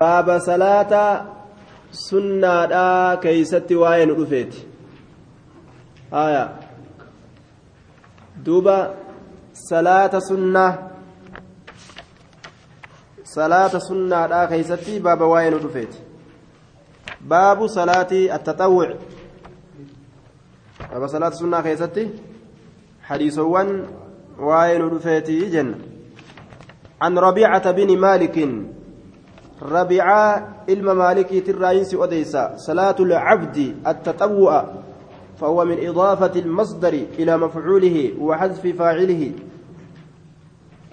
baaba salaata sunnaadhaa keeysatti waa'ee nu dhufeeti aya duuba salaata sunnaa salaata sunnaadhaa keeysatti baaba waa'ee nu dhufeeti baabu salaati attaxawwuc baaba salaata sunnaa keeysatti hadiisowwan waa'ee nu dhufeeti jenna عن ربيعة بن مالك ربيعة علم مالكي تراينس أديسا. صلاة العبد التطوع فهو من إضافة المصدر إلى مفعوله وحذف فاعله.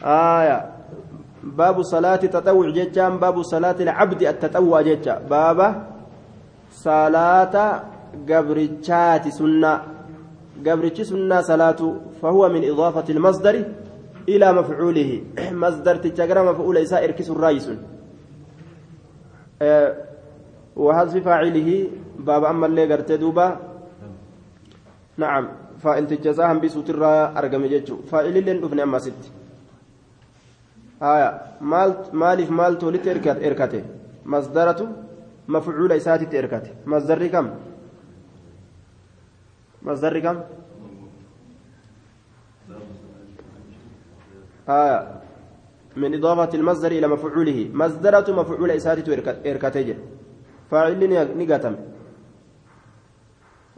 آية. باب صلاة التطوع جتان باب صلاة العبد التطوع جتا باب صلاة قبرتشات سنة. قبرتش سنة صلاة فهو من إضافة المصدر إلى مفعوله. مصدر تجرى مفعول إساء إركس الرايس أه وحذف فاعله باب أما اللي قرت دوبا نعم فإن تجزاهم بسوت الرا أرقم جتشو فاعل اللي ندفن أما ست آية مال مالف مال تولت إركت إركته مصدرة مفعول إساءة إركته مصدر كم مصدر كم آية من إضافة المصدر إلى مفعوله. مصدرة مفعول إساتة إركتجر فاعل نقاتم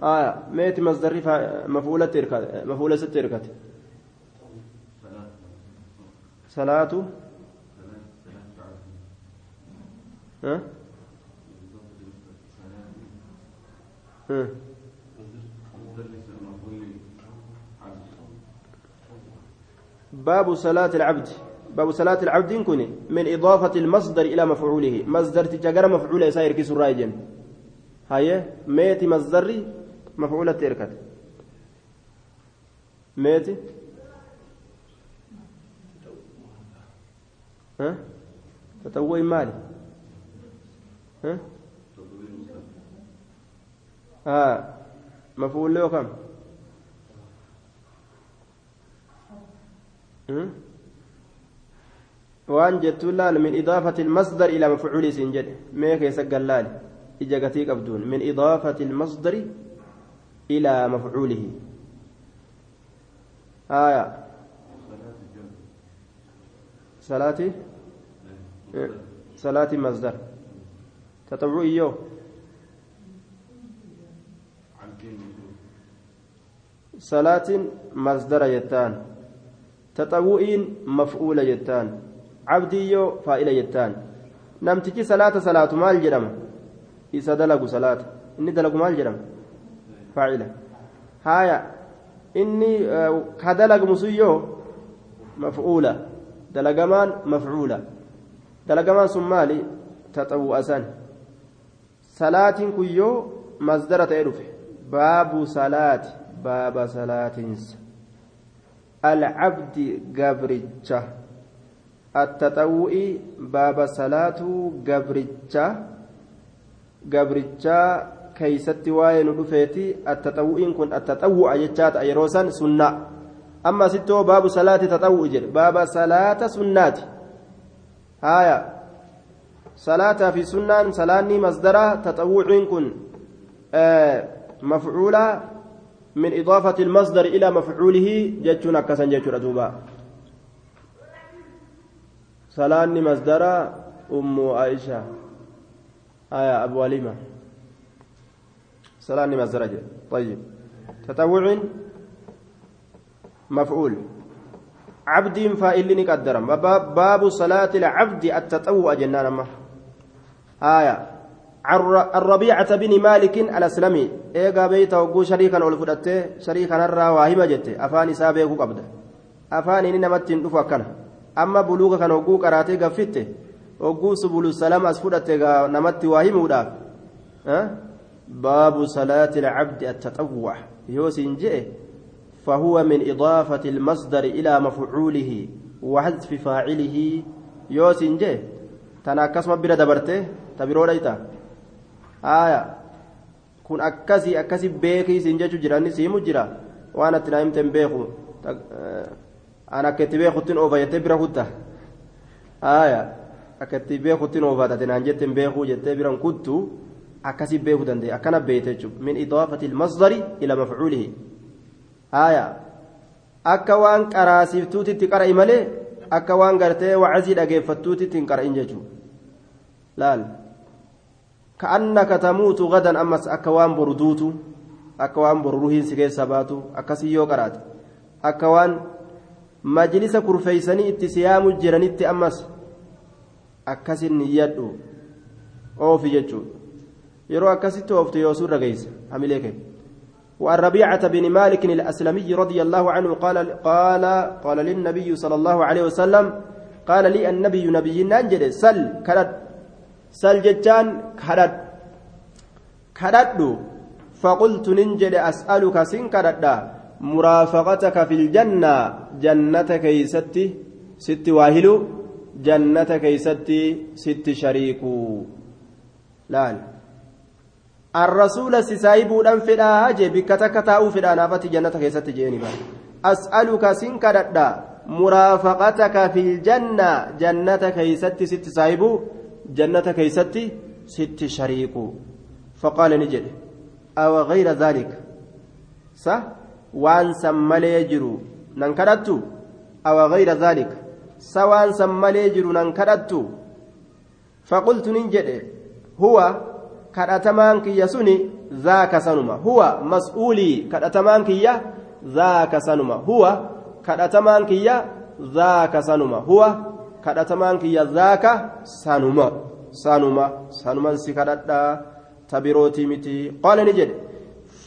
آية ميت مصدر مفعولة إركت مفعولة ست إركت. صلاة. ها؟ ها؟ باب صلاة العبد. باب صلاة العبد كن من إضافة المصدر إلى مفعوله. مصدر تجار مفعول يسير كيس الرايجن هاي ميت مصدر مفعولة تركت ميت ها؟ تتوي مالي. ها؟ ها مفعول له كم؟ Waan jettuun laal min idaafati ilmasdar ilaa mafcuuli isin jedhe mee keessa gallaal ija gatii qabduun min idaafati ilmasdari ilaa mafcuulihi aya salaati salaati masdar taxawwu iyyoo salaatiin masdara عبدي يو فائلة جتان نمتجي صلاة صلاة مال جرم إذا دلقوا صلاة إني دلقوا مال جرم فاعلة هايا إني كدلق مسيو مفعولة دلقمان مفعولة دلقمان سمالي تطوء أسان صلاة كيو مصدرة إرفع باب صلاة باب صلاة العبد قبرجة التطوئ باب صلاة قبرجة قبرجة كيست واين رفيتي التطوئ كن التطوع جتات أيروسا سنة. أما ستو باب صلاة تطوع باب صلاة سنات آية. صلاة في سنة صلاني مصدرة تطوع كن آه مفعولة من إضافة المصدر إلى مفعوله جتشون أكسن جتشون سلاني مصدر أم عائشة آية أبو وليمة سلاني مصدر طيب تطوع مفعول عبد فائل قدر باب صلاة العبد التطوع جنان ما آية الربيعة بن مالك الأسلمي إيقا بيت وقو شريكا والفدته شريكا نرى واهمة جته أفاني سابقه قبضة أفاني نمتين دفع كان أما بلوغا كان وقو قراتي قفته وقو سبل السلام أسفدته نمت واهمه داف أه؟ باب صلاة العبد التطوع يوسين جئ فهو من إضافة المصدر إلى مفعوله وحذف فاعله يوسين جئ تناكس مبرا دبرته تبرو ليتا aya kun akkasii akkasi beekii siin jechuu jiranni siimu jira. Waan atti naa himteen beeku noofatate naan jette beekuu jettee biran kuttu akkasii beekuu danda'e akkana beekte jechuudha min idaafati ilmasdari ila mafcuulihi haaya akka waan qaraasiiftuutitti qara'i malee akka waan gartee wacazii dhageeffattuutitti hin qara'in jechuudha laal ka'annaka tamuutu gadan ammas akka waan boru duutu akka waan boru ruhiin si keessa baatu akkasii yoo qaraate akka waan majlisa kurfeeysanii itti siyaamu jiranitti ammas akkasin niyyadhu oofi jechuudha yeroo akkasitti ooftu yoo sun rageessa hamilee kee وعن ربيعة بن مالك الأسلمي رضي الله عنه قال قال قال للنبي صلى الله عليه وسلم قال لي النبي نبي ننجد سل كرد سل جتان كرد كرد فقلت ننجد أسألك سن كرد مرافقتك في الجنة جنة كيستي ست واهلو جنة كيستي ست شريكو لا الرسول سيسايبو دان فدا هاجي بكتك تاو فدا نافت جنة كيستي جيني أسألك سن كرد مرافقتك في الجنة جنة كيستي ست سايبو جنة كيستي ست شريكو فقال نجد أو غير ذلك صح waan san malee jiru nan kadhattu awa gayra zaalik sa waan san malee jiru nan kadhattu faqultu nin jedhe huwa kadhatamaan kiyya suni zaaka sanuma huwa mas'uulii kadhatamaan kiyya zaaka sanuma huwa kadhatamaan kiyya zaaka sanuma huwa kadhatamaan kiyya zaaka sanuma sanuma sanuman si kadhadhaa tabirootii miti qaala ni jedhe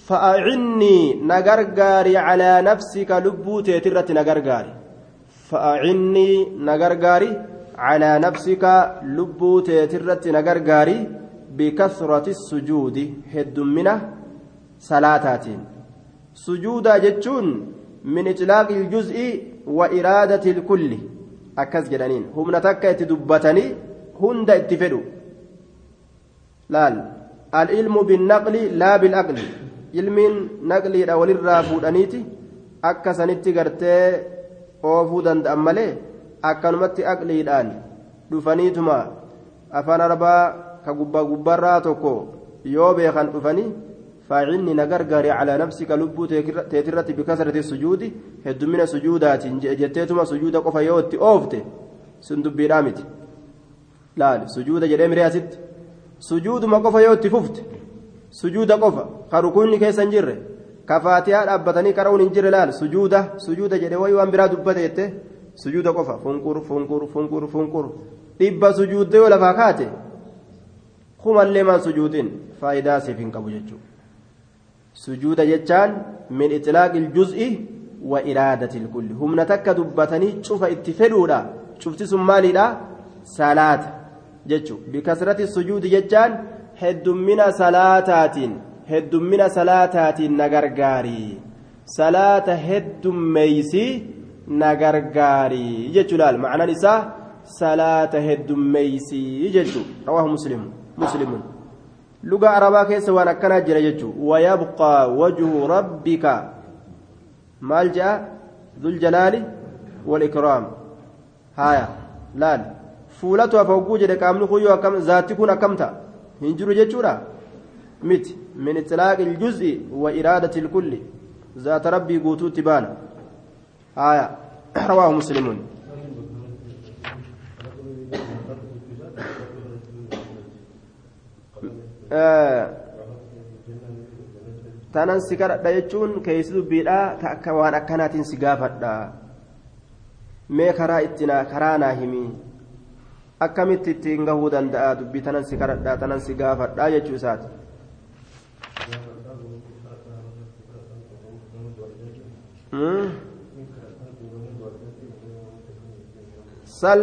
فأعني نغرغاري على نفسك لبوتي ترت نغرغاري. فأعني نغرغاري على نفسك لبوتي ترت نغرغاري بكثرة السجود. هد منه صلاتات سجودا جتشون من إطلاق الجزء وإرادة الكل. أكز جدانين. هم نتكا تدبتني هند اتفدوا لال العلم بالنقل لا بالعقل. Ilmiin naqliidha walirraa fuudhaniiti. Akka sanitti gartee oofuu danda'an malee akkanumatti aqliidhaan dhufaniituma. Afaan arbaa ka gubbaa gubbarraa tokko yoo beekan dhufanii faacinni na gargaari calaa nafsika lubbuu teetirratti bikasrati sujuudi heddumina sujuudaatiin jetteetuma sujuuda qofa yoo itti oofte sun dubbiidhaa miti. Laal sujuuda jedhee miree asitti. Sujuuduma qofa yoo itti fufte sujuuda qofa. Ka rukuunni keessa hin jirre. Ka faatiyaa dhaabbatanii qara'uun hin jirre laal? Sujuuda sujuuda jedhe wayi waan biraa dubbate jette sujuuda qofa. Funqur funqur funqur funqur dhibba sujuudde yoo lafaa kaate kumallee maan sujuudiin faayidaa siif hin qabu jechuudha. Sujuuda jechaan min itlaaqil juz'i wa iraadatil kulli. Humna takka dubbatanii cufa itti fedhuudha. Cufti sun maaliidha? Salaata jechuudha. Bikasrati sujuudi jechaan. Heddummina salaataatiin heddummina salaataatiin na gargaarii salaata heddummeeysii na gargaarii jechuudhaan ma'anaan isaa salaata heddummeeysii jechuu rawaahu muslimu muslimun luga arabaa keessa waan akkanaa jira jechuu wayabqaa wajhu rabbika maal jedha dhuljalaali walikraam haya laal fuulatu hafa hogguu jedhe qaamni kun yoo akkam zaatti kun akkam ta'a hin jiru jechuudha miti min itlaaqi iljuz'i wa iraadati ilkulli zaata rabbii guutuutti baana haya rawaahu muslimuun tanan si kadhadha jechuun keeysi dubbiidha ta akka waan akkanaatiin si gaafadha mee karaa ittina karaa naa himii akkamitti ittiin gahuu danda'a dubbii tanan si kadhadhaa tanan si gaafadhaa jechuu isaati sal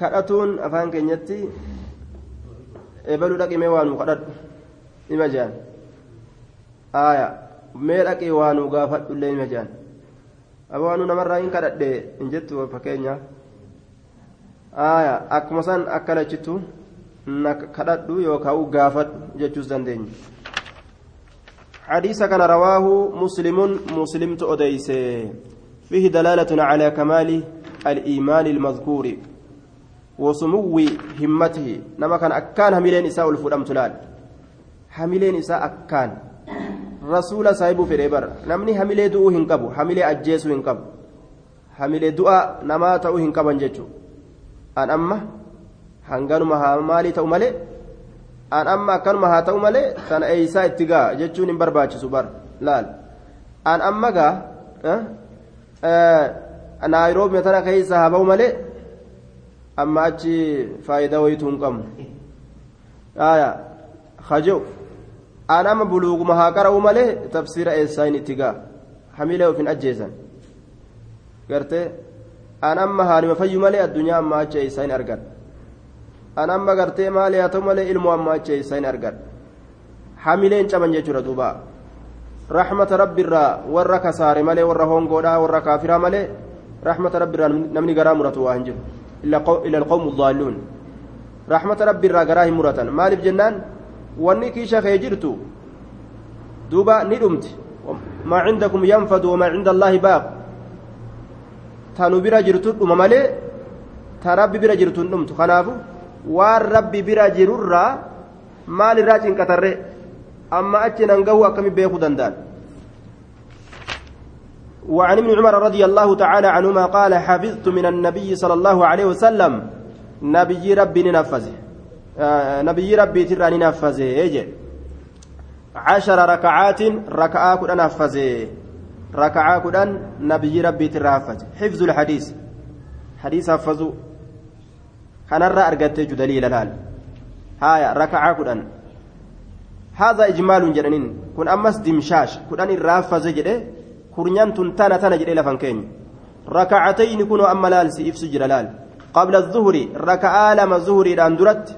kadhatuun afaan keenyatti ebaluu dhaqimee waanuu kadhadhu ima jean aya mee dhaqee waanuu gaafadhullee ima jean abawaanuu namarraa hin kadhadhe hin jettu fakkeenya akkuma san akka lachitu na kadhadhu yookaan gaafadhu jechuus dandeenya حديث كان رواه مسلم مسلم تؤديس فيه دلالة على كمال الإيمان المذكور وسمو همته نما كان أكان هميلين إساء الفرام تلال هميلين إساء أكان رسول صاحب في ريبر نمني هميلي دؤو هنقبو هميلي أجيسو هنقبو هميلي دؤا نما تأو هنقبان جيشو أن أما hanganuma haa maalii ta'u malee an amma akkanuma haa ta'u malee tan eeysaa itti gaa jechuun hin barbaachisu bar laal an amma gaa naayiroobi tana keessa haa ba'u malee amma achi faayidaa wayituu hin qabnu hajo an amma buluuguma haa qara'u malee tafsiira eessaa hin itti gaa hamilee of hin ajjeesan gartee an amma haalima fayyu malee addunyaa amma achi eessaa hin argan an amma gartee maali haa ta'u malee ilmoo amma achi eessaa hin argan hamileen caban jechuudha duuba rahmata rabbiirraa warra kasaare malee warra hongoodhaa warra kaafiraa malee rahmata rabbiirraa namni garaa muratu waa hin jiru ila alqawmu daalluun rahmata rabbiirraa garaa hin muratan maaliif jennaan wanni kiisha kee jirtu duuba ni dhumti maa cindakum yanfadu wamaa cinda allaahi baaq tanu bira jirtu dhuma malee ta rabbi bira jirtu hin dhumtu kanaafu waan rabbi bira jirurraa maal irraa cinqatarre amma achi nan gahu akkami beekuu danda'an وعن ابن عمر رضي الله تعالى عنهما قال حفظت من النبي صلى الله عليه وسلم نبي ربي ننفذ آه نبي ربي ترى ننفذ يجي عشر ركعات ركعة كدن نفذ ركعة كدن نبي ربي ترى حفظ الحديث. حديث حفظوا kanarraa argattee daliila laal haaya rakacaa kudhan هذا إجمال جرنين كن أمس دمشاش. كن أن الرافز جده كرنيان تنتانا تانا جده لفنكين ركعتين كنوا أما لال سيف قبل الظهر ركعة لما الظهر إلى درت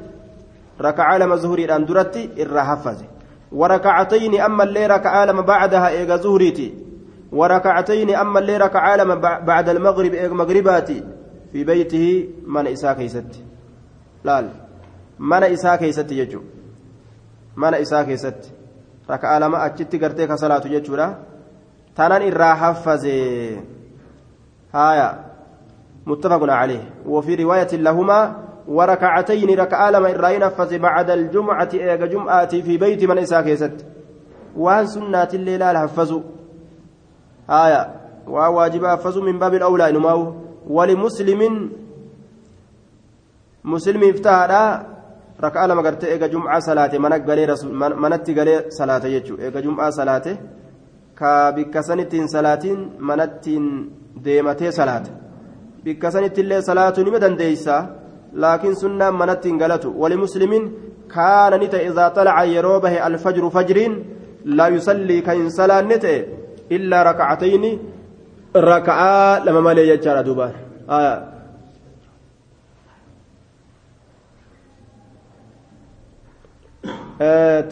ركعة لما الظهر إلى درت الرهفز وركعتين أما اللي ركعة لما بعدها إيجا ظهريتي وركعتين أما اللي ركعة لما بعد المغرب إيجا مغرباتي. في بيته من laal mana isaa keeysatti jechuudha mana isaa keessatti raka'aa lama achitti gartee ka salaatu jechuudha tanan irraa haffazee haaya متفق عليه. وفي رواية لهما وركعتين ركعة لما إرائين حفظ بعد الجمعة إيجا جمعة في بيت من إساء كيست وأن سنة الليلة الحفظوا آية. وواجب حفظوا من باب الأولى إنما ولمسلم مسلم افتاها ركعة لما قرت إيجا جمعة صلاة. منك قلي رسول منت قلي صلاة يجو. إيجا جمعة صلاة. كبكسنتين صلاة منتين salaata bikka sanitti illee salaatu nima dandeeysa laakiin sunnaan manatti hin galatu. Walimuslimiin kaana ni ta'e idaa xalaca yeroo bahe alfajru fajriin laa yusallii kan hin salaanne ta'e illaa rakacatayni raka'aa lama malee jechaadha duuba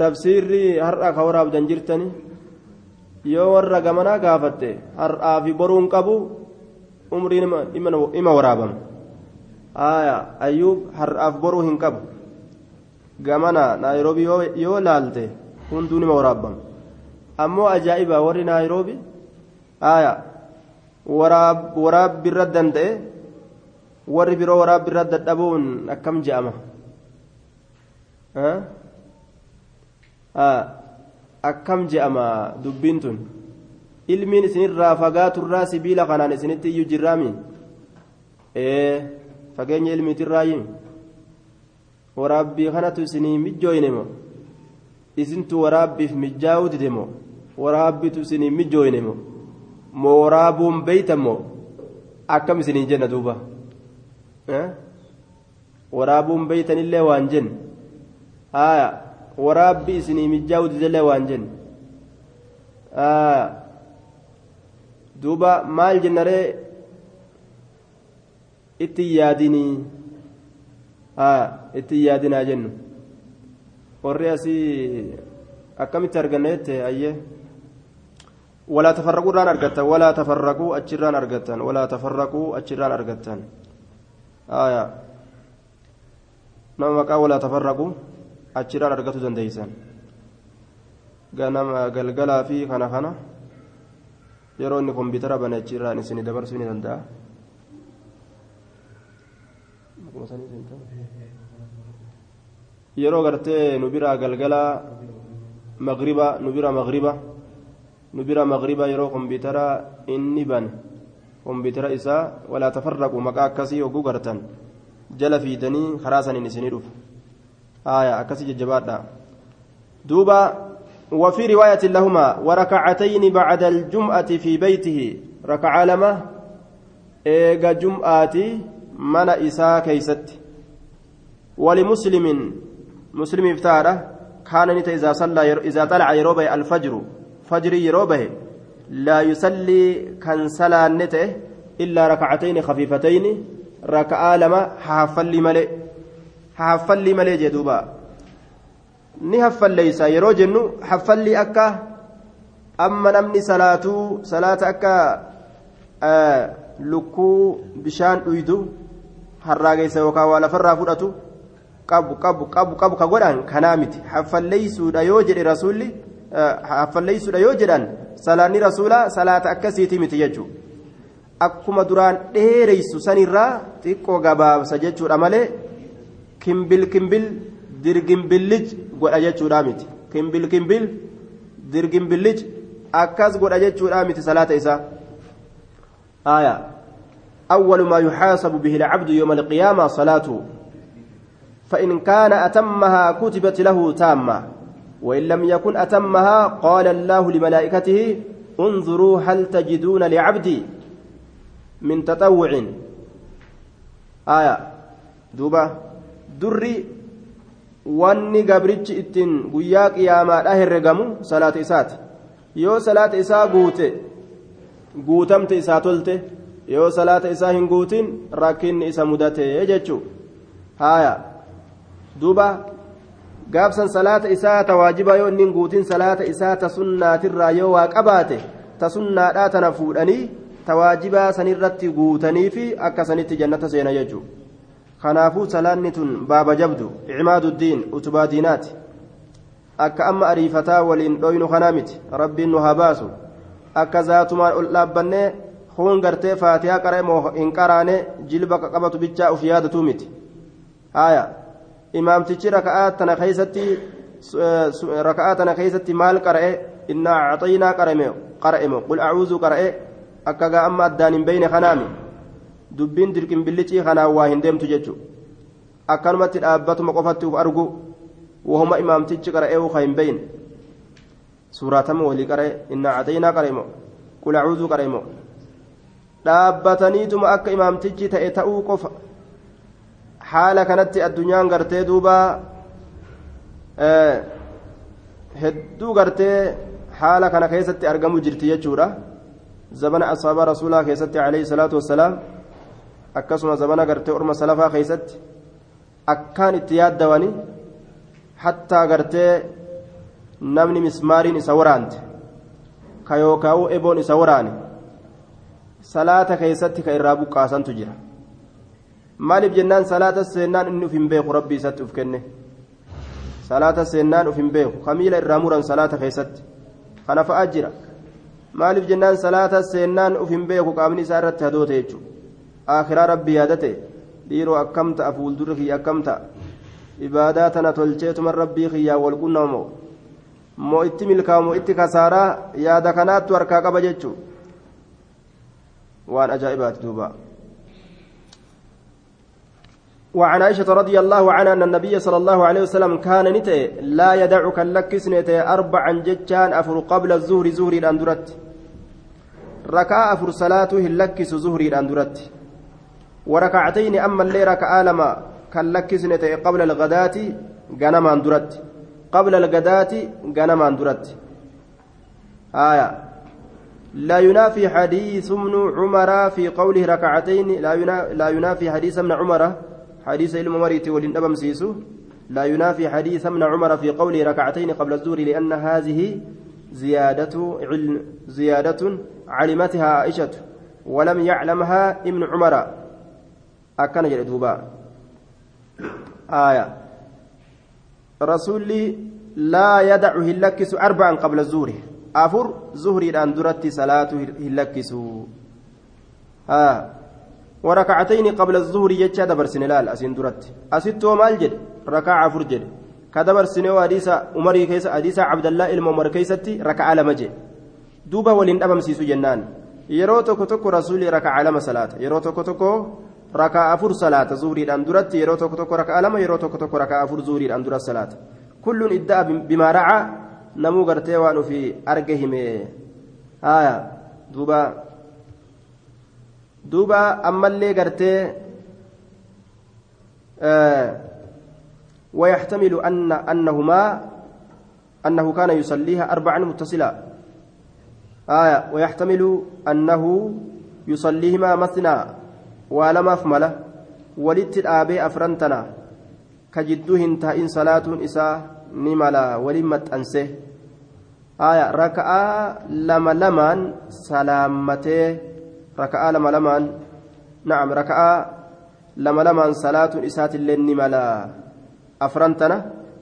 tafsiirri har'a ka waraabdan jirtani? Yoo warra gamanaa gaafatte har'aa fi boruun qabu umriin ima waraabama aya ayyuub har'aaf boruu hin qabu. Gamana naayiroobi yoo laalte hunduun ima waraabama ammoo ajaa'iba warri naayiroobi aya waraabbiirra danda'e warri biroo waraabbiirra dadhabuun akkam je'ama? Akkam je'ama dubbiin tun? Ilmiin isinirraa fagaaturraa sibiila kanaan isinitti iyyuu jirraami ee fageenya ilmiitirraayi waraabbii kanatu isinii mijjooyne mo isintu waraabbiif mijjaa'uu dide mo waraabbitu isinii mijjooyne mo moo waraabuun beeytan mo akkam isinii jenna duuba waraabuun beeytanillee waan jenna haaya waraabbi isinii mijjaa'uu didellee waan jenna duuba maal jennaree itti yaadinii itti yaadinaa jennu warri asii akkamitti arganna jette ayyee walaa tafarraquu irraan argattan walaa tafarraquu achirraan argattan walaa tafarraquu achirraan argattan nama maqaa walaa tafarraquu achirraan argatu dandeeysan ganama galgalaa fi kana kana yeroo inni kompiitara bane achirraan isinii dabarsuu ni danda'a yeroo gartee nu biraa galgala magriba nu bira magriba nu bira magriba yeroo kompiitara inni bane kompiitara isaa walaa tafarraqu maqaa akkasii hogguu gartan jala fiidanii karaa saniin isinii dhufu آية أكسي ججبادها دوبا وفي رواية لهما وركعتين بعد الجمعة في بيته ركع لما إيجا جمعة من إساء كيست ولمسلم مسلم افتاره كان نت إذا صلى إذا طلع يروبه الفجر فجر يروبه لا يصلي كان صلاة نته إلا ركعتين خفيفتين ركعة لما حافل ملئ حافل ملئ جدوبا ni haffalleeysa yeroo jennu haffalli akka amma namni salaatuu salaata akka lukkuu bishaan dhuydu harraa geessa yookaan waa lafarraa fudhatu qabu qabu qabu qabu ka godhaan kanaa miti. Haffalleessuudha yoo jedhe rasuulli eh, haffalleessuudha yoo jedhan salaanni rasuulaa salaata akkasiiti miti jechuudha akkuma duraan dheereysu sanirraa xiqqoo gabaabsa jechuudha malee kimbil kimbil dirgimbilij godha jechuudha miti. Kimbil kimbil dirgimbilij akkas godha jechuudha miti salaata isaa. Aayaa. أول ما يحاسب به العبد يوم القيامة صلاته. فإن كان أتمها كتبت له تامة وإن لم يكن أتمها قال الله لملائكته انظروا هل تجدون لعبدي من تطوع. آية. دوبة. دري. wanni gabrichi ittiin guyyaa qiyaamaadha herregamu salaata isaati yoo salaata isaa guute guutamte isaa tolte yoo salaata isaa hin guutin rakkinni isa mudate jechuu haaya. Duuba. Gaabsan salaata isaa ta waajibaa yoo inni hin guutin salaata isaa ta sunnaatirraa yoo waa qabaate ta sunnaadhaa tana fuudhanii ta waajibaa sanirratti guutanii fi akka sanitti jannata seena jechuu kanaafuu salaanni tun baaba jabdu icimaadu diin utubaa diinaati. Akka amma ariifataa waliin dhoynu kanaa miti rabbiin nu haa baasu akka zaatumaan ol dhaabbannee huun gartee faatihaa qara'e moo hin qaraane jilba qabatu bichaa uf yaadatuu miti haya imaamtichi raka'aa tana keeysatti raka'aa tana keeysatti maal qara'e innaa caxaynaa qara'e moo qul acuuzuu qara'e akka gaa amma addaan hin beyne kanaami dubbiin dirqimbillicii kanaan waa hin deemtu jechuudha akkanumatti dhaabbatuma qofatti uf argu wahuma imaamtichi qara'ee uka hin beyin suuraatama walii qara'e innaa cataynaa qara'e moo qulacuuduu qara'e moo dhaabbataniituma akka imaamtichi ta'e ta'uu qofa haala kanatti addunyaan gartee duuba hedduu gartee haala kana keessatti argamu jirti jechuudha zabana asaabaa rasuulaa keessatti alayhi salaatu wassalaam akkasuma zabana gartee orma salafaa keessatti akkaan itti yaaddawani hattaa gartee namni mismaariin isa waraante ka yookaa'u eboon isa waraane salaata keessatti ka irraa buqqaasantu jira. Maaliif jennaan salaata seennaan inni uf hin beeku rabbii isatti uf kenne? Salaata seennaan uf hin beeku. Kamiila irraa muran salaata keessatti kana fa'aa jira. Maaliif jennaan salaata seennaan uf hin beeku qaamni isaa irratti hadoote jechuudha? Akhiraa rabbii yaadate. Dhiiroo akkam ta'a fuuldurri kiyya akkam ta'a? Ibaadaa tana tolcheetuma rabbii kiyyaa wal qunnamo moo itti milkaa'u moo itti kasaaraa? Yaada kanaattu harkaa qaba jechuudha waan ajaa'ibaati duuba. وعن عائشة رضي الله عنها أن النبي صلى الله عليه وسلم كان نتئ لا يدعك اللكس نتئ أربعا جتان أفر قبل الزهر زهري الأندرت ركع أفر صلاته اللكس زهري الأندرت وركعتين أما اللي ركع لما كاللكس نتئ قبل الغداة غنما أندرت قبل الغداة غنما أندرت آية. لا ينافي حديث ابن عمر في قوله ركعتين لا ينافي حديث ابن عمر حديث علم مريت ولن أبم سيسو. لا ينافي حديث ابن عمر في قوله ركعتين قبل الزور لأن هذه زيادة علم زيادة علمتها عائشة ولم يعلمها ابن عمر. أكن جلدوبا آية. رسولي لا يدعه اللكس أربعا قبل الزور أفر زهري الأندرت صلاة اللكس آه وركعتين قبل الظهر يجا دبر سنلال أسين درت أستو مال جد ركعة فرجد كدبر سنو حديث عمر كيس حديث عبد الله الممر كيستي ركعة لمجي دوبا ولين أمام سيسو جنان yeroo tokko tokko rasuulli raka'a lama salaata yeroo tokko tokko raka'a afur salaata zuuriidhaan duratti yeroo tokko tokko raka'a lama yeroo tokko tokko raka'a afur zuuriidhaan dura salaata kulluun idda'a bimaa raca namuu gartee waan ofii arge hime. Haya duuba. Duuba ammallee gartee ويحتمل أن أنهما أنه كان يصليها أربعا متصلا آية ويحتمل أنه يصليهما مثنى ولما أفمله ولت الآبي أفرنتنا كجدوهن تائن صلاة إساء نملا ولمت أنسه آية ركعة لما لمن سلامته ركعة لما لمن نعم ركعة لما لمن صلاة إساءة اللين نملا أفرنتنا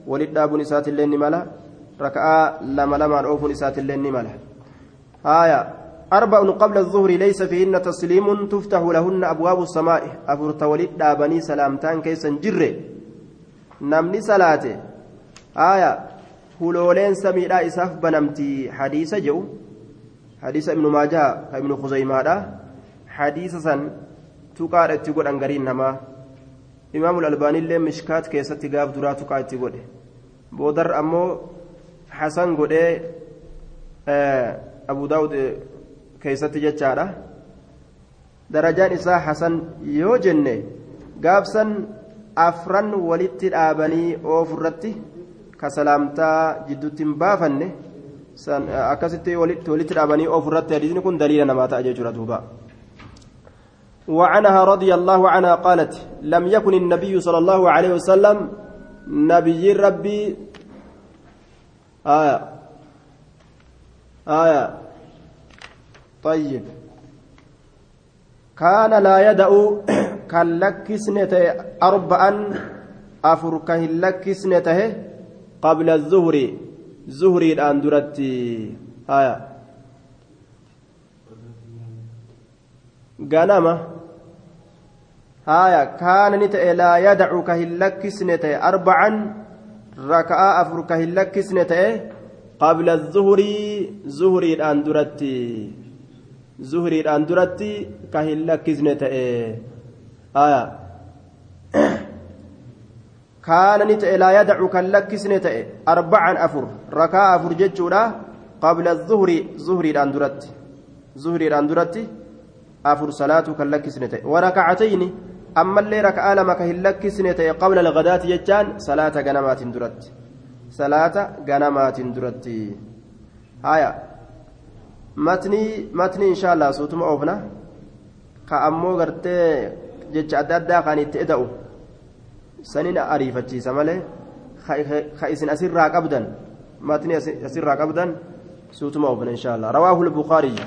ولد أبو إساءة اللين نملا ركعة لما لمن أوف إساءة اللين نملا آية أربع قبل الظهر ليس فيهن تسليم تفتح لهن أبواب السماء أفرت ولد دابني سلامتان كيسا جري نمني صلاته آية هلولين سميدا إساف بنمتي حديث جو حديث ابن ماجه ابن خزيمة حديث سن تقال اتقول أنقرين نما إمام الألباني اللي مشكات كيسا تقاف درا تقال اتقول بودر أمو حسن قد آه abu daawud keeysatti jechaadha darajaan isaa hasan yoo jenne gaafsan afran walitti dhaabanii oofurratti ka salaamtaa jidduutti hin baafanne akkasitti walitti dhaabanii oofurratti hadiisni kun daliila namaa ta'a jechuudha duuba وعنها رضي الله عنها قالت لم يكن النبي صلى الله عليه وسلم نبي ربي آية آية طيب كان لا يدع كاللكسنة أربعا أفر كهلكسنته قبل الظهر زهري الآن درتي آية. غنمة. آية. كان نتأ لا يدع كهلكسنته أربعا ركعة أفر كهلكسنته قبل الظهر زهري الآن درتي زهري الآن درتي آية. كان نتأ لا يدع كلا كزنة أربعا أفر. ركاء أفر جتشورا قبل الظهر زهري الآن درتي زهري الآن درتي أفر صلاة كلا كزنة وركعتين أما اللي ركعة لما كهلا كزنة قبل الغداة جتشان صلاة جنمات درتي salaata ganamaatiin duratti haya matnii matnii inshaallaa suutuma oofna ka ammoo gartee jecha adda addaa kan itti eda'u ariifachiisa malee ka isin asirraa qabdan matnii asirraa qabdan suutuma oofna inshaallaa rawaahu lbukaarii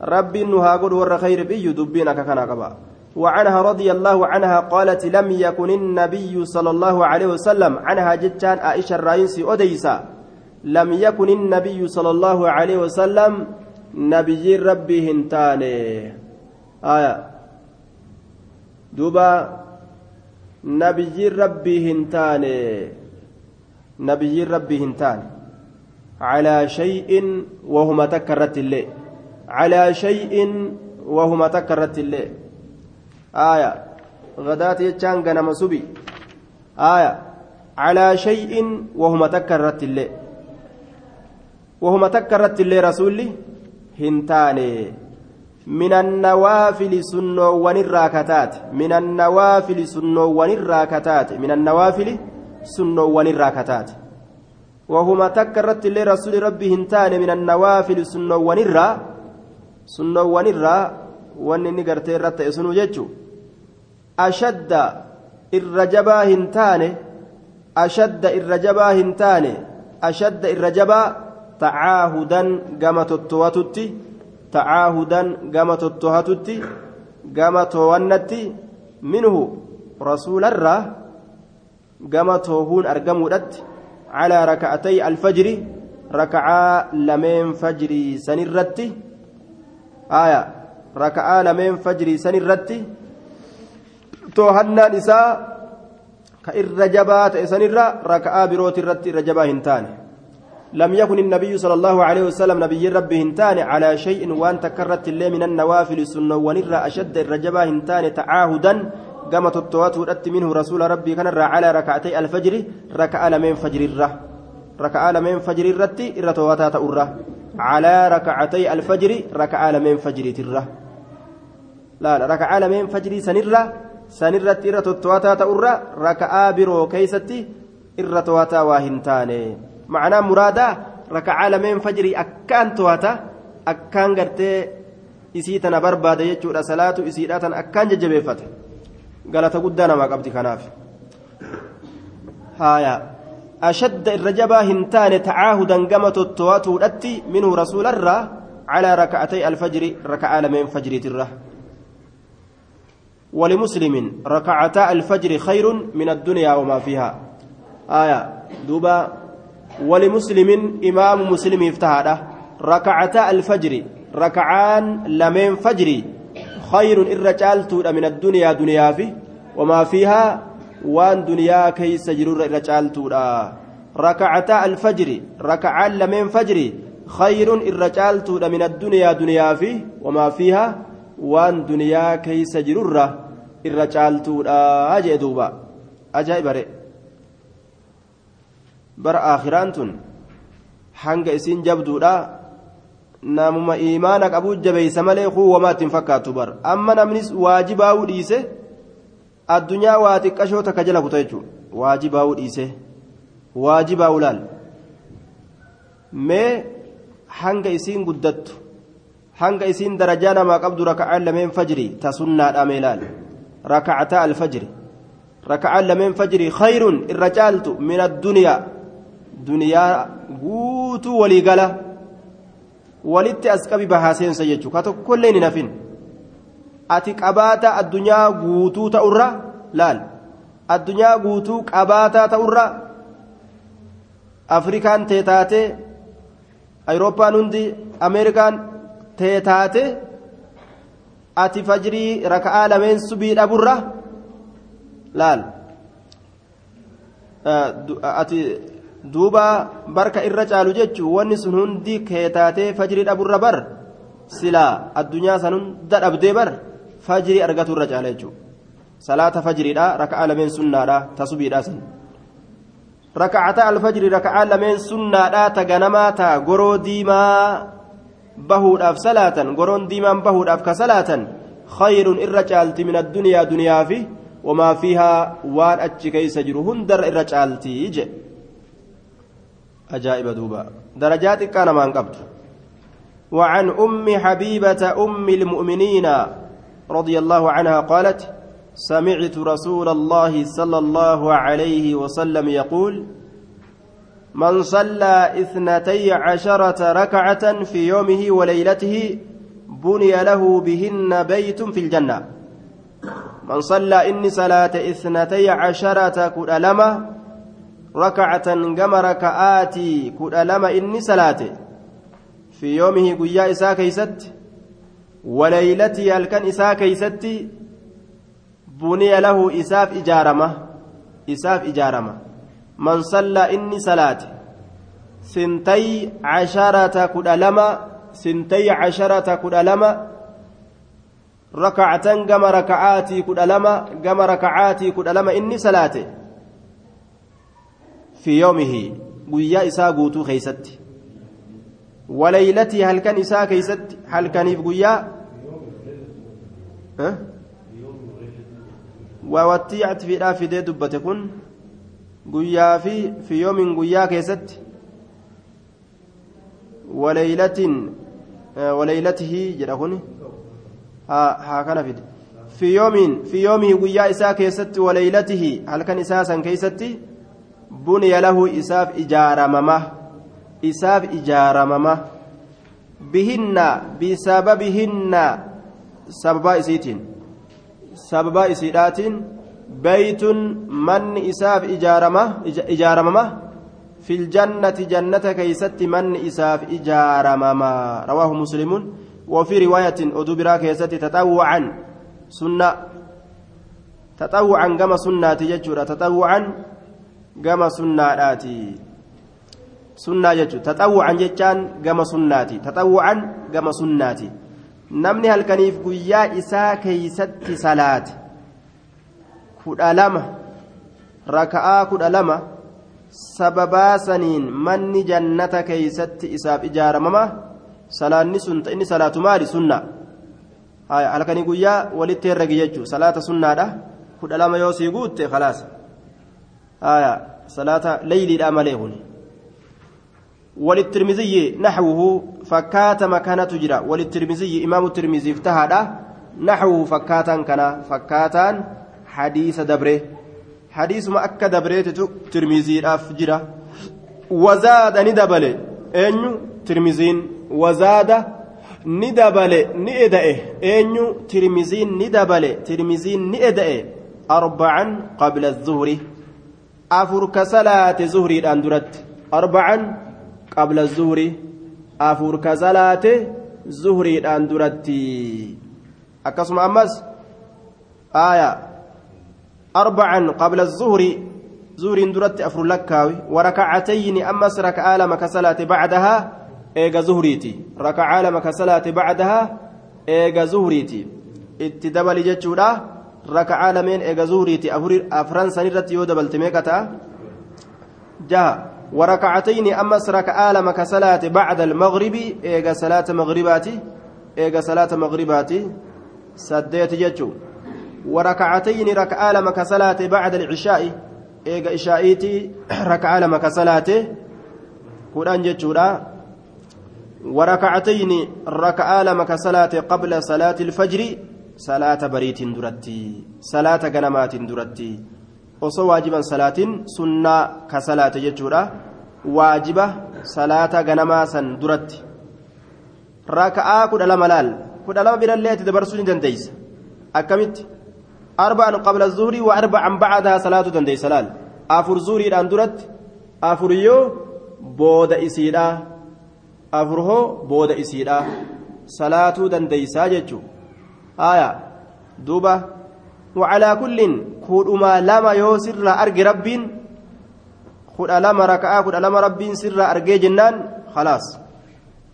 rabbiin nu haa godhu warra khayri biyyu dubbiin akka kanaa qaba وعنها رضي الله عنها قالت لم يكن النبي صلى الله عليه وسلم عنها جتان عائشة الرئيسي أديسا لم يكن النبي صلى الله عليه وسلم نبي ربي هنتاني آية دوبا نبي ربي هنتاني نبي ربي هنتاني على شيء وهما تكرت الليل. على شيء وهما تكرت الليل. آية. غدات يجان غنم سبي. آية. على شيء وهم تكرت الليل. وهم تكرت الليل رسولي هنتاني من النوافل سنو ونراكتات من النوافل سنو ونراكتات من النوافل سنو ونراكتات وهما تكرت الليل رسول ربي هنتاني من النوافل سنو ونرا سنو ونرا wanni inni gartee irratti ta'e sunuu jechuun ashadda irra jabaa hin taane ashadda irra jabaa hin taane ashadda irra jabaa tacaahudan gama tottowatutti tacaahudan gama tottohatutti gama toowannatti minhu rasuularraa gama toohuun argamuudhatti calaa raka'atay alfajri raka'aa lameen fajrii sanirratti aayaa raka'aa lameen fajrii san irratti toohannaan isaa ka لم يكن النبي صلى الله عليه وسلم نبي ربي هنتان على شيء وان تكرت اللي من النوافل السنة ونرى أشد الرجبة هنتان تعاهدا. قامت التوات ودت منه رسول ربي كان على ركعتي الفجر ركع لمن فجر الره ركع لمن فجر الرتي الرتواتا تأره على ركعتي الفجر ركع لمن فجر تره لا لا ركع لمن فجر سنره سنرت الرتواتا تأره ركع برو كيستي الرتواتا واهنتاني. معناه مرادا ركع لمن فجر أكان تواتا أكان قرتي isiitana barbaada jechuudha salaatu isiidhaatan akkaan jajjabeeffate galata guddaa namaa qabdi kanaaf haya ashadda irra jabaa hin taane tacaahudan gama tottowatuudhatti minhu rasuularraa calaa raka'atay alfajri raka'aa lameen fajriitirra ولمسلم ركعتا الفجر خير من الدنيا وما فيها آية دوبا ولمسلم إمام مسلم افتهاده ركعتا الفجر ركعان لمن فجري خير الرجال من الدنيا دنيا في وما فيها وان دنيا كي سجرور الرجال ركعتا الفجر ركعان لمن فجري خير الرجال من الدنيا دنيا في وما فيها وان دنيا كي سجرور الرجال أجي دوبا أجاي بري بر آخران hanga isin jabduudha namuma imaana qabuu jabeeysa malee kuu wamaatti hin fakkaatu bar amma namnis waajibaa'uu dhiise addunyaa waa xiqqashoo takka jala kuta jechuudha waajibaa'uu dhiise waajibaa'uu laal mee hanga isiin guddattu hanga isiin darajaa namaa qabdu raka'aan lameen fajrii ta sunnaadha mee laal raka'ataa alfajri raka'aan lameen fajrii khayrun irra caaltu min addunyaa duniyaa guutuu walii gala. walitti as qabi bahaa seensa jechuudha ka tokkollee hin hafin ati qabaata addunyaa guutuu ta'urra? Laal. Addunyaa guutuu qabaataa ta'urra? Afrikaan teetaate ayirooppaan hundi ameerikaan teetaate ati fajrii raka'aa lameen subii dhaburra? Laal. Ati duuba barka irra caalu jechuun wanni sun hundi keetaatee fajrii dhaburra bar silaa addunyaa san hunda dhabdee bar fajrii argatu irra caala jechuudha salaata fajriidha raka'aa lameen sunnaadha tasubiidha san raka'ata alfajri raka'aa lameen sunnaadha ta ganamaa ta goroo diimaa bahuudhaaf salaatan goroon diimaan bahuudhaaf ka salaatan khayrun irra caalti min addunyaa duniyaa fi wamaa fiihaa waan achi keeysa jiru hundarra irra caaltii jedhe أجائب دوبا. درجات كان ما انقبت وعن أم حبيبة أم المؤمنين رضي الله عنها قالت سمعت رسول الله صلى الله عليه وسلم يقول من صلى اثنتي عشرة ركعة في يومه وليلته بني له بهن بيت في الجنة. من صلى إني صلاة اثنتي عشرة كالألمة ركعة كما ركعاتي كل لما إني صلاته في يومه قيا إساء كيست وليلتي ألكن إساء كيست بني له إساف إجارمة إساف إجارمة. من صلى إني صلاته سنتي عشرة كل لما سنتي عشرة كل لما ركعة كما ركعاتي كل لما كما ركعاتي كل لما إني صلاته في يومه قيا إساء قوتو خيست وليلتي هل كان إساء كيست هل كان قيا أه؟ ووتيعت في رافي دي دبتكن قيا في في يوم قيا كيست وليلة آه وليلته جرهن ها ها كان في في يوم في يومه قيا إساء كيست وليلته كيست له إساف إجارممه إساف إجارممه بهن بسببهن سببا إسيتين. سببا إسيدات بيت من إساف إجارمه إجارممه في الجنة جنة كيست من إساف إجارمما. رواه مسلم. وفي رواية أدوبرا كيستي تطوعا. سنة. تطوعا كما سنة ججورة تطوعا كما سنة sunnaa jechuun taxawwucan jechaan gama sunnaati taxawwucan gama sunnaati namni halkaniif guyyaa isaa keeysatti salaate kudha lama raka'aa kudha lama sababaa saniin manni jannata keeysatti isaaf ijaaramama salaanni sun inni salaatu maali sunna halkanii guyyaa walitti herregi jechuu salaata sunnaadha kudha lama yoo sii guutte khalaas salaata leyliidha malee kuni وللترمذي نحوه فكات مكانة تجرى وللترمذي إمام الترمذي افتهد نحوه فكاتا كان فكاتا حديث دبره. حديث ما أكد دبريت ترمذي أفجرة وزاد ندبل. أنيو ترمذين وزاد ندبل نئدئه أنيو ترمذين ندبل. ترمذين نئدئه أربعا قبل الظهر. أفرك صلاة زهري الأندرت أربعا قبل الظهر أفور كزلات زهري الأندرتي أكسم أمس آية أربعا قبل الظهر زهر درت أفر لكاوي وركعتين أمس ركع لما كسلات بعدها إيجا زهريتي ركع لما كسلات بعدها إيجا زهريتي اتدبل جتشورا ركع لمن إيجا زهريتي أفران سنرت يودبل تميكتا جاء. وركعتين أمس ركع لما كسلات بعد المغرب إيجا صلاة مغرباتي إيجا صلاة مغرباتي. سديت جتشو وركعتين ركعة لما كصلاة بعد العشاء إيجا إشائيتي ركعة لما كصلاة قرآن جتشورا وركعتين ركعة لما كصلاة قبل صلاة الفجر صلاة بريت درتي صلاة غنمات درتي osoo waajiban salaatiin sunnaa ka salaate jechuudha waajiba salaata ganamaa san duratti raka'aa kudha lama laal kudha lama birallee itti dabarsuu ni dandeeysa akkamitti arba'an qabla zuhurii wa arba'an bacdahaa salaatu dandeeysa laal afur zuhuriidhaan duratti afur yoo booda isiidha afur hoo booda isiidha salaatuu dandeeysaa jechuu aya duuba. وعلى كل كودما لما يو سر أرجي ربين خد لما ركعة خد لما ربين سر أرجي جنان خلاص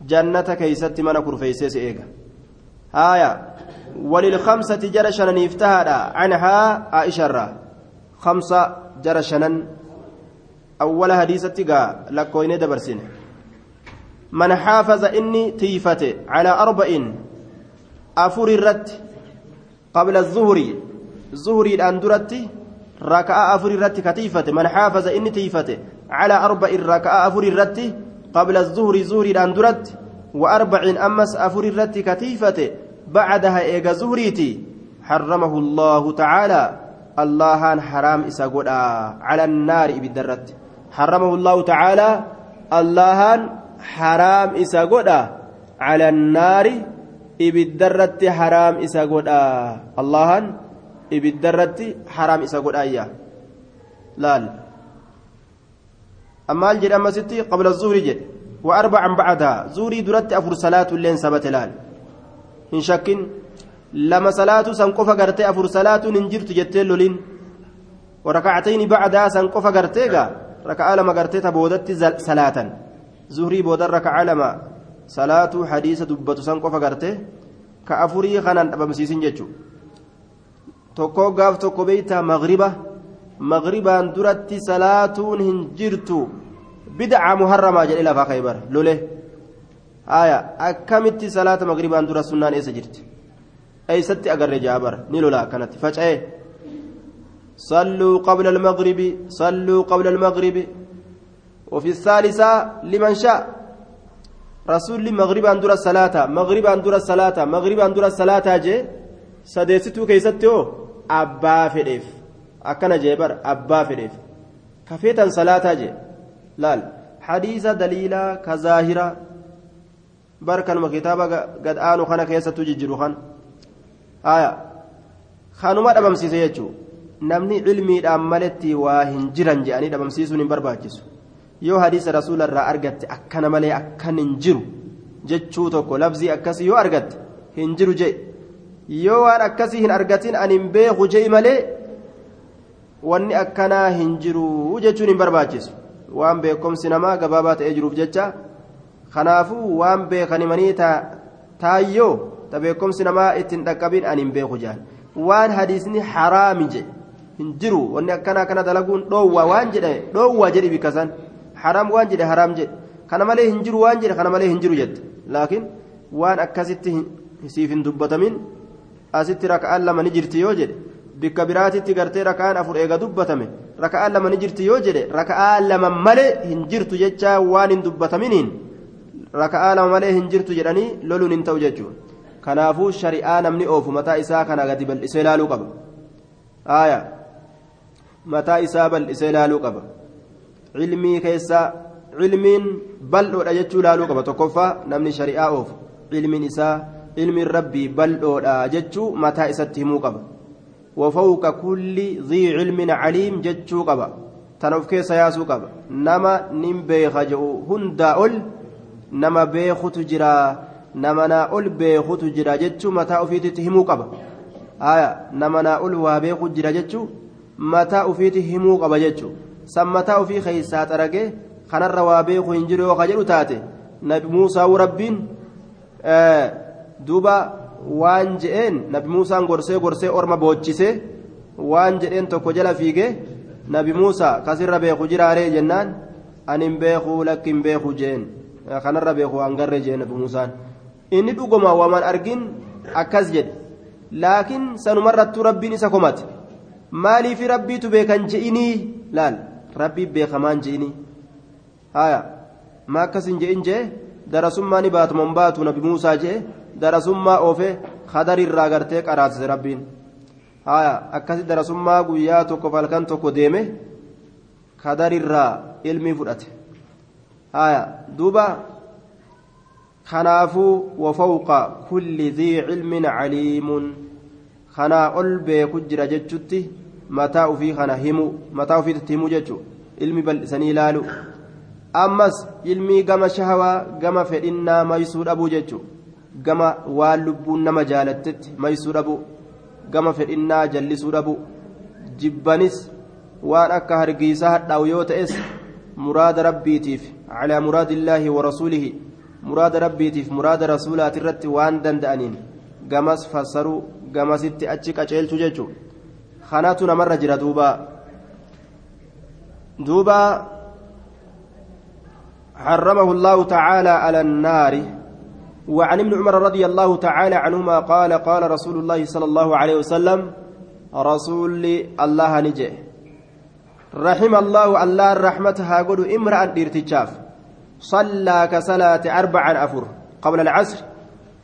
جنة كيست من كرفيسيس إيجا آية وللخمسة جرشنا نفتهد عنها عائشة خمسة جرشنا أول حديثة لكوين دبرسين من حافظ إني تيفته على أربع أفر الرد قبل الظهر. زهري الأندرتي ركعة أفر الرت كتيفة. من حافظ إني تيفة. على أربع ركعة أفر الرت. قبل الظهر زهري الأندرت وأربع أمس أفر الرت كتيفة. بعدها إيجا زهريتي حرمه الله تعالى. الله حرام إساقودا على النار بالدرت حرمه الله تعالى. الله حرام إساقودا على النار ibiddarratti haraam isa godha allahan ibiddarratti haraam isa godhaayya laal ammaal jedhe ammasitti qabla zuhri jedhe wa arbacan bacdaha zuhrii duratti afur salaatu illeen sabate laal hin shakkin lama salaatu san qofa gartee afur salaatuun hin jirtu jettee loliin warakacatayni bacdaa san qofa garteega raka'a lama gartee ta boodatti salaatan zuhrii boodan raka'a lama salaatuu hadiisa dubbatu san qofa garte ka afurii kanaan dhabamsiisin jechuudha tokko gaaf tokko beeytaa magriba magribaan duratti salaatuun hin jirtu bid'aa muharramaa jedhe lafaa khaybar lole haya akkamitti salaata magribaan dura sunnaan eessa jirti eessatti agarre jaabar ni lola akkanatti faca'ee صلوا قبل المغرب صلوا قبل المغرب وفي الثالثة لمن شاء rasuulli magribaan dura salaata magribaan dura salaata magribaan dura salaataa jee sadeessituu keessatti hoo abbaa fedheef akkana jee bar abbaa fedheef kafeetan salaataa jee laal hadiisa daliilaa ka zaahira bar kanuma kitaaba gad aanu kana keessattuu jijjiru kan haya kanuma dhabamsiise jechuu namni cilmiidhaan maletti waa hin jiran je'anii dhabamsiisuun hin barbaachisu yoo hadiisa rasuularraa argatte akkana malee akkan hin jiru jechuu tokko labzii akkasii yoo argatte hin jiru jee. Yoo waan akkasii hin argatin ani hin beeku jee malee wanni akkanaa hin jiru jechuun hin barbaachisu. Waan beekumsi namaa gabaabaa ta'ee jiruuf jecha kanaafuu waan beekanimanii taayyoo ta beekumsi namaa ittiin dhaqqabin ani hin beeku jaan. Waan hadiisni haraami jedhe hin jiru. Wanni akkana kana dalaguun dhoowwaa waan jedhe dhoowwaa jedhi bikkasan haraam waan jedhe haraam jedhe kana malee hin jiru waan jedhe kana malee hin jiru jette laakiin waan akkasitti siif hin dubbatamin asitti raka'aan lama ni jirti yoo jedhe bikka biraatitti gartee raka'aan afur eega dubbatame raka'aan lama ni jirti yoo jedhe raka'aan lama malee hin jirtu jecha waan hin dubbataminiin raka'aa lama malee hin jirtu jedhanii loluun hin ta'u jechuudha kanaafuu shari'aa namni oofu mataa isaa kana gadi bal'isee ilaaluu qaba mataa isaa bal'isee ilaaluu qaba cilmii keessaa cilmiin bal'oodha jechuu ilaaluu qaba. Tokkoffaa namni shari'aa oofu cilmiin isaa ilmiin rabbii bal'oodha jechuu mataa isatti himuu qaba. وفوق كل ذي علم عليم جتشو قبا تنوف كيس ياسو قبا نما نم بيخ جو هندا أول نما بيخ تجرا نما نا أول بيخ تجرا جتشو متى أفيت تهمو قبا آية نما نا أول وابيخ تجرا جتشو متى أفيت تهمو قبا جتشو سمتا أفي خيسات أرقه خنر وابيخ ينجري وخجر تاتي نبي موسى وربين آه دوبا waan je'een nabi muusaan gorsee gorsee orma boochise waan jedheen tokko jala fiige nabi muusaa kasirra beeku jiraaree jennaan ani hin beekuu lakki hin beeku jeen kanarra beeku hangarree jeen nabi muusaan inni dhuguma waman argin akkas jedhe laakiin sanumarrattuu rabbiin isa komate maaliifi rabbiitu beekan je'inii laal rabbii beekamaan je'inii haya ma akkas hin je'in jee darasummaa ni baatu man baatu nabi muusaa jee darasummaa oofe hadarirraa gartee qaraasise rabbiin haya akkasi darasummaa guyyaa tokko halkan tokko deeme hadarirraa ilmii fudhate haya duuba kanaafuu wafawqa kulli dhii cilmin caliimun kanaa ol beeku jira jechutti mataa ufii kana himu mataa ufiitti himu jechu ilmi bal'isanii ilaalu ammas ilmii gama shahawaa gama fedhinnaa maysuu dhabuu jechuudha gama waan lubbuun nama jaalattetti maysuu dhabu gama fedhinnaa jallisuu dhabu jibbanis waan akka hargiisaa hadhaa'u yoo ta'es muraada rabbiitiif calaa muraadillaahi wa rasuulihi muraada rabbiitiif muraada rasuulaati irratti waan danda'aniin gamas fassaruu gamasitti achi qaceelchu jechuu kanatu namarra jira duuba duuba حرمه الله تعالى على النار. وعن ابن عمر رضي الله تعالى عنهما قال قال رسول الله صلى الله عليه وسلم رسول الله نجي رحم الله الله الرحمة هاقول امرأة ديرتشاف صلى كصلاة أربعا أفر. قبل العصر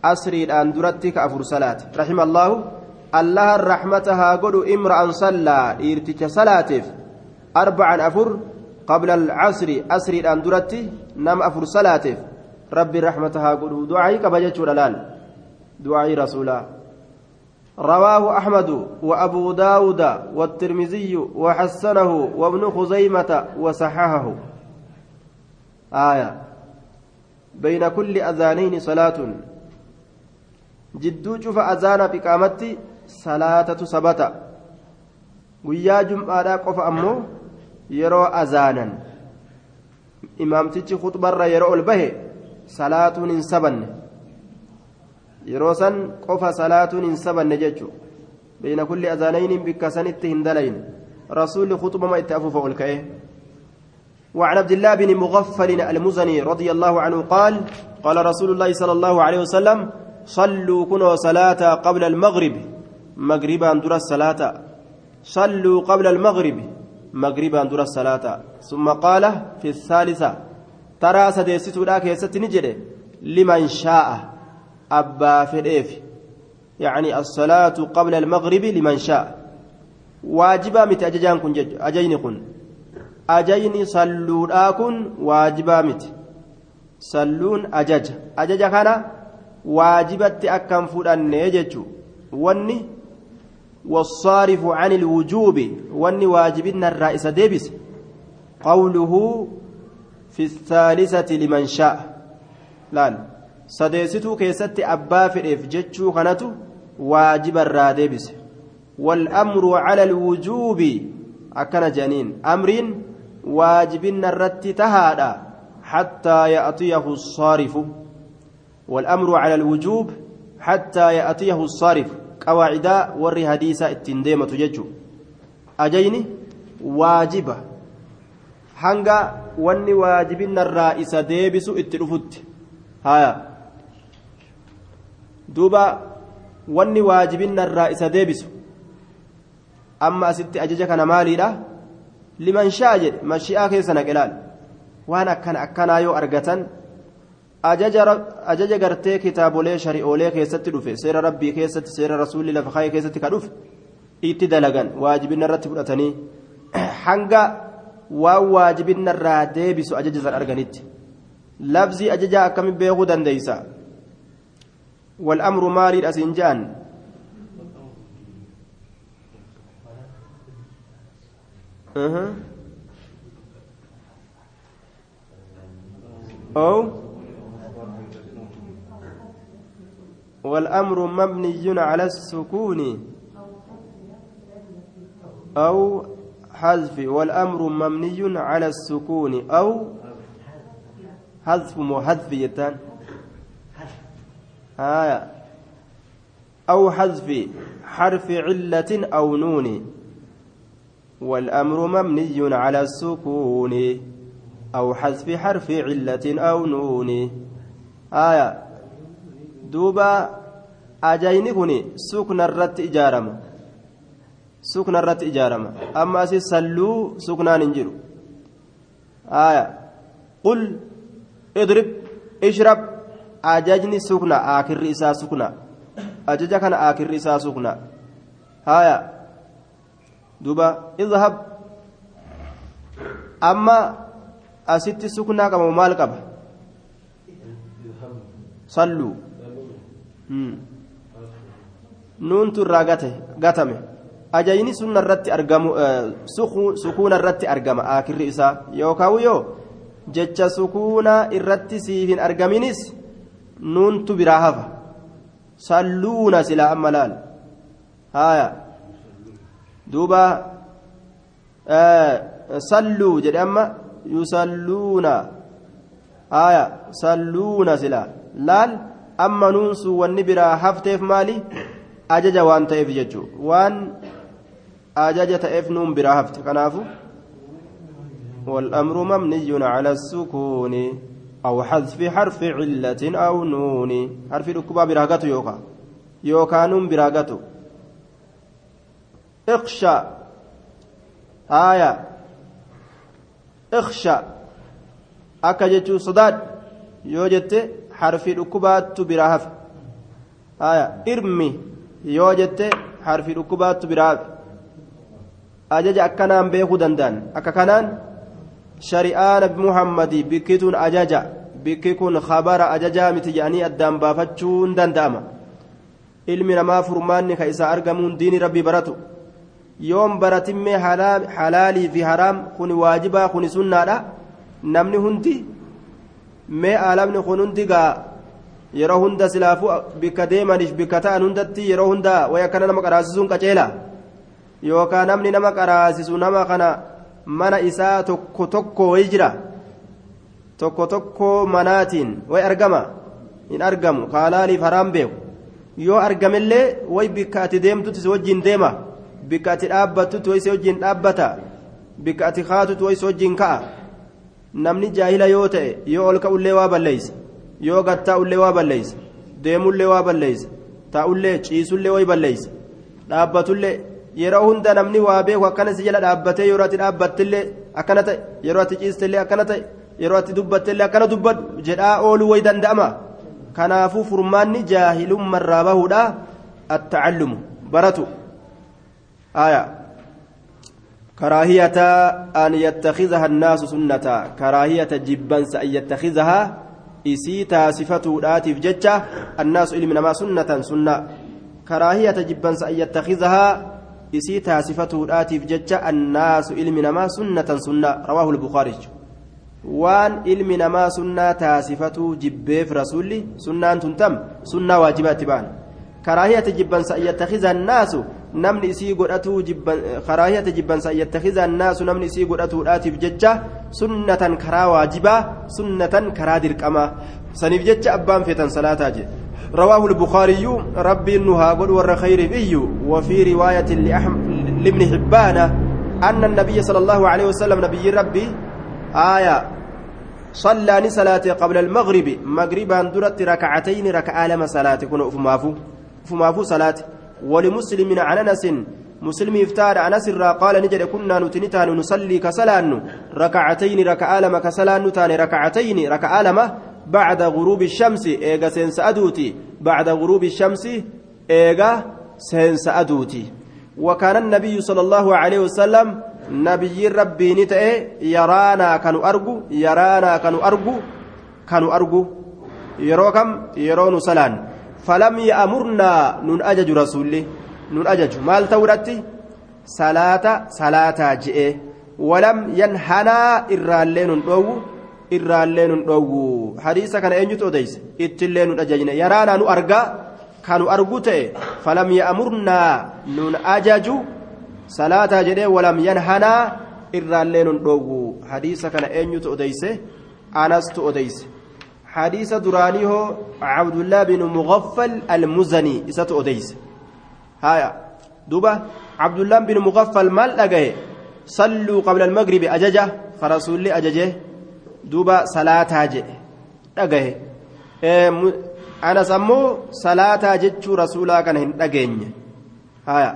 أسري الآن درتك أفر صلاة. رحم الله. الله الرحمة هاقول امرأة صلى ديرتش صلاة أربعا أفر قبل العصر أسري الآن درتي نم أفر صلاة ربي رحمتها قل دعائي كبجت لال دعائي رسولا. رواه أحمد وأبو داود والترمذي وحسنه وابن خزيمة وصححه. آية. بين كل أذانين صلاة جدو شوف أذان بقامتي صلاة سبتة guyyaa jum'aadhaa qofa ammoo yeroo azaanan imaamtichi khuxbarra yeroo ol bahe salaatuun hin sabanne yeroo san qofa salaatuun hin sabanne jechuun beeyna kulli azaanayniin bikka sanitti hin dalayin rasuulli khuxbama itti afuufa ol ka'e وعن عبد الله بن مغفل المزني رضي الله عنه قال قال رسول الله صلى الله عليه وسلم صلوا كنوا صلاة قبل المغرب مغربا در الصلاة صلوا قبل المغرب. مغربا در الصلاة ثم قال في الثالثة ترى سديستو لا كيست نجد لمن شاء. أبا فديف. يعني الصلاة قبل المغرب لمن شاء. واجبا مت أججان كن أجين كن. أجين صلوا كن واجبا مت. صلون أجج. أجج كان واجبت أكم فلان يجج وني والصارف عن الوجوب وني واجبنا الرئيس ديبس. قوله في الثالثة لمن شاء. لأن keessatti abbaa fedheef jechuu kanatu waajiba irraa deebise والأمر على الوجوب أكن جنين. أمر واجب الرت تهادا حتى يأتيه الصارف. والأمر على الوجوب حتى يأتيه الصارف. قواعد ور حديثة التنديمة ججو أجيني واجبة hanga wanni waajibinarraa isa deebisu itti dhufutti haya duuba wanni waajibinarraa isa deebisu amma asitti ajaja kana maaliidha liman shaa jedhe mashi'aa keessa naqelaal waan akkana akkanaa yoo argatan ajaja gartee kitaabolee shari'oolee keessatti dhufe seera rabbii keessatti seera rasuulli lafa kaayee keessatti ka dhufe itti dalagan waajibina irratti fudhatanii hanga waan waajibina irraa deebisu ajaja san arganitti labzii ajajaa akkamiin beekuu dandeeysa والأمر مالي الأسنجان أه. أو والأمر مبني على السكون أو حذف والأمر مبني على السكون أو حذف محذف يتان آية. أو حذف حرف علة أو نون. والأمر مبني على السكون أو حذف حرف علة أو نون. آية. دوبا ajayni kun suknarratti ijaarama. Suknarratti ijaarama. Amma asii salluu suknaan hin jiru. Aya. Qul idrib ishrab. Ajajni sukna akirri isaa sukna ajaja kana akirri isaa sukna haya duba izhab amma asitti suknaa qabamu maal qaba? Salluu. Hmm. Nuuntu irraa gatame ajayni sunna irratti argamu sukuuna irratti argama akirri isaa yookaan yoo jecha sukuuna irratti siif hin argaminis nuuntu biraa hafa salluuna silaa amma laal haaya duuba salluu jedhe amma yusalluuna aya salluuna sila laal amma nuun sun wanni biraa hafteef maali ajaja waan ta'eef jechuu waan ajaja ta'eef nuun biraa hafte kanaafu والأمر مبني على السكون أو حذف حرف علة أو نون حرف الكبا براغته يوكا يوكا نون براغته اخشى آية اخشى akka jechuun sodaad yoo jette harfi dhukkubaattu biraa hafe irmi yoo jette harfi dhukkubaattu biraa hafe ajaja akkanaan beekuu danda'an akka kanaan shari'aa nabi muhammadii bikkituun ajaja bikki kun khabara ajajaa miti jedhanii addaan baafachuun danda'ama ilmi namaa furmaanni ka isaa argamuun diini rabbii baratu yoon baratimmee halaalii fi haraam kuni waajibaa kuni sunnaadha namni hundi mee aalamni kun hundi gaa yeroo hunda silaafuu bikka deemaniif bikka ta'an hundatti yeroo hunda way akkana nama qaraasisuun qaceela. Yookaan namni nama qaraasisu nama kana mana isaa tokko tokko wayi jira. Tokko tokko manaatiin way argama. Hin argamu haalaaliif haraam beeku. Yoo argamellee way bikka ati deemtutti si wajjin deema. Bikka ati dhaabbattutti way si wajjin dhaabbata. Bikka ati kaatutti way si wajjin ka'a. namni jaahila yoo ta'e yoo ol ka'ullee waa balleeysa yoo gattaa'ullee waa balleeysa deemullee waa balleeysa taa'ullee ciisullee way balleeysa dhaabbatullee yeroo hunda namni waa beeku akkana si jala dhaabbatee yeroo ati dhaabbattillee akkana ta'e yeroo ati ciistillee akkana ta'e yeroo ati dubbattillee akkana dubbadhu jedhaa ooluu way danda'ama kanaafuu furmaanni jaahilummarraa bahuudha attacallumu baratu aayaa كراهية أن يتخذها الناس سنة كراهية جبنس أن يتخذها راتف ججة الناس إلمنا ما سنة سنة كراهية جبنس أن يتخذها إسيتا صفة راتف ججة الناس إلمنا ما سنة سنة رواه البخاري waan ilmi namaa sunnaa taasifatuu jibbeef rasuulli sunnaan tun tam sunnaa waajibaatti ba'an karaahiyata jibbansa an yattakiza annaasu namni isii godhatuu karaahiyata jibbansa an yattakiza annaasu namni isii godhatuudhaatiif jecha sunnatan karaa waajibaa sunnatan karaa dirqamaa saniif jecha abbaan feetan salaataa jedhe رواه البخاري ربي النها قل ور خير بي وفي رواية لابن حبان أن النبي صلى الله عليه وسلم نبي ربي آية صلى صلاة قبل المغرب مغربا درت ركعتين ركعة لما صلاة كن فمافو فمافو صلاة ولمسلم عن أنس مسلم افتار أنس قال نجد كنا نتنتان نصلي كسلان ركعتين ركعة لما كسلان تاني ركعتين ركعة لما بعد غروب الشمس إيغا سينس أدوتي بعد غروب الشمس إيغا سينس أدوتي وكان النبي صلى الله عليه وسلم نبي ربي نتأي يرانا كانوا أرجو يرانا كانوا أرجو كانوا أرجو يروكم يرون سلان فلم يأمرنا نون أجج رسولي. نون أجج. مال تورتي؟ صلاة صلاة جئ. ولم ينهنا إرالين دو إرالين دو حديث كان أنجت أديس؟ إتلين أججنا يرانا نو أرجا كانوا أرجو تأي فلم يأمرنا نون أجج. salaataa jedhee walam yanhanaa irraallee nun dhoowwu hadiisa kana eenyutu odeyse anastu odeyse hadiisa duraanii hoo cabdullaa binu mugaffal almuzanii isatu odeyse haya duba cabdullaan binu mugaffal maal dhagaye salluu qabla almagribi ajaja farasuulli ajaje duba salaataa jedhe dhagaye anas ammoo salaataa jechuu rasuulaa kana hin dhageenye haya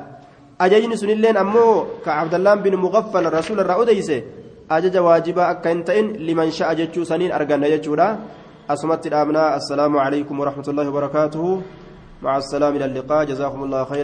ajajni sunilleen ammoo ka abdallaan bin mugaffal rasuula irraa odeyse ajaja waajibaa akka hin ta'in liman sha'a jechuu saniin arganna asumatti dhaabnaa assalaamu calaykum waraxmatullaahi wabarakaatuhu maca assalaami ila alliqaa jazaakum allahu khayra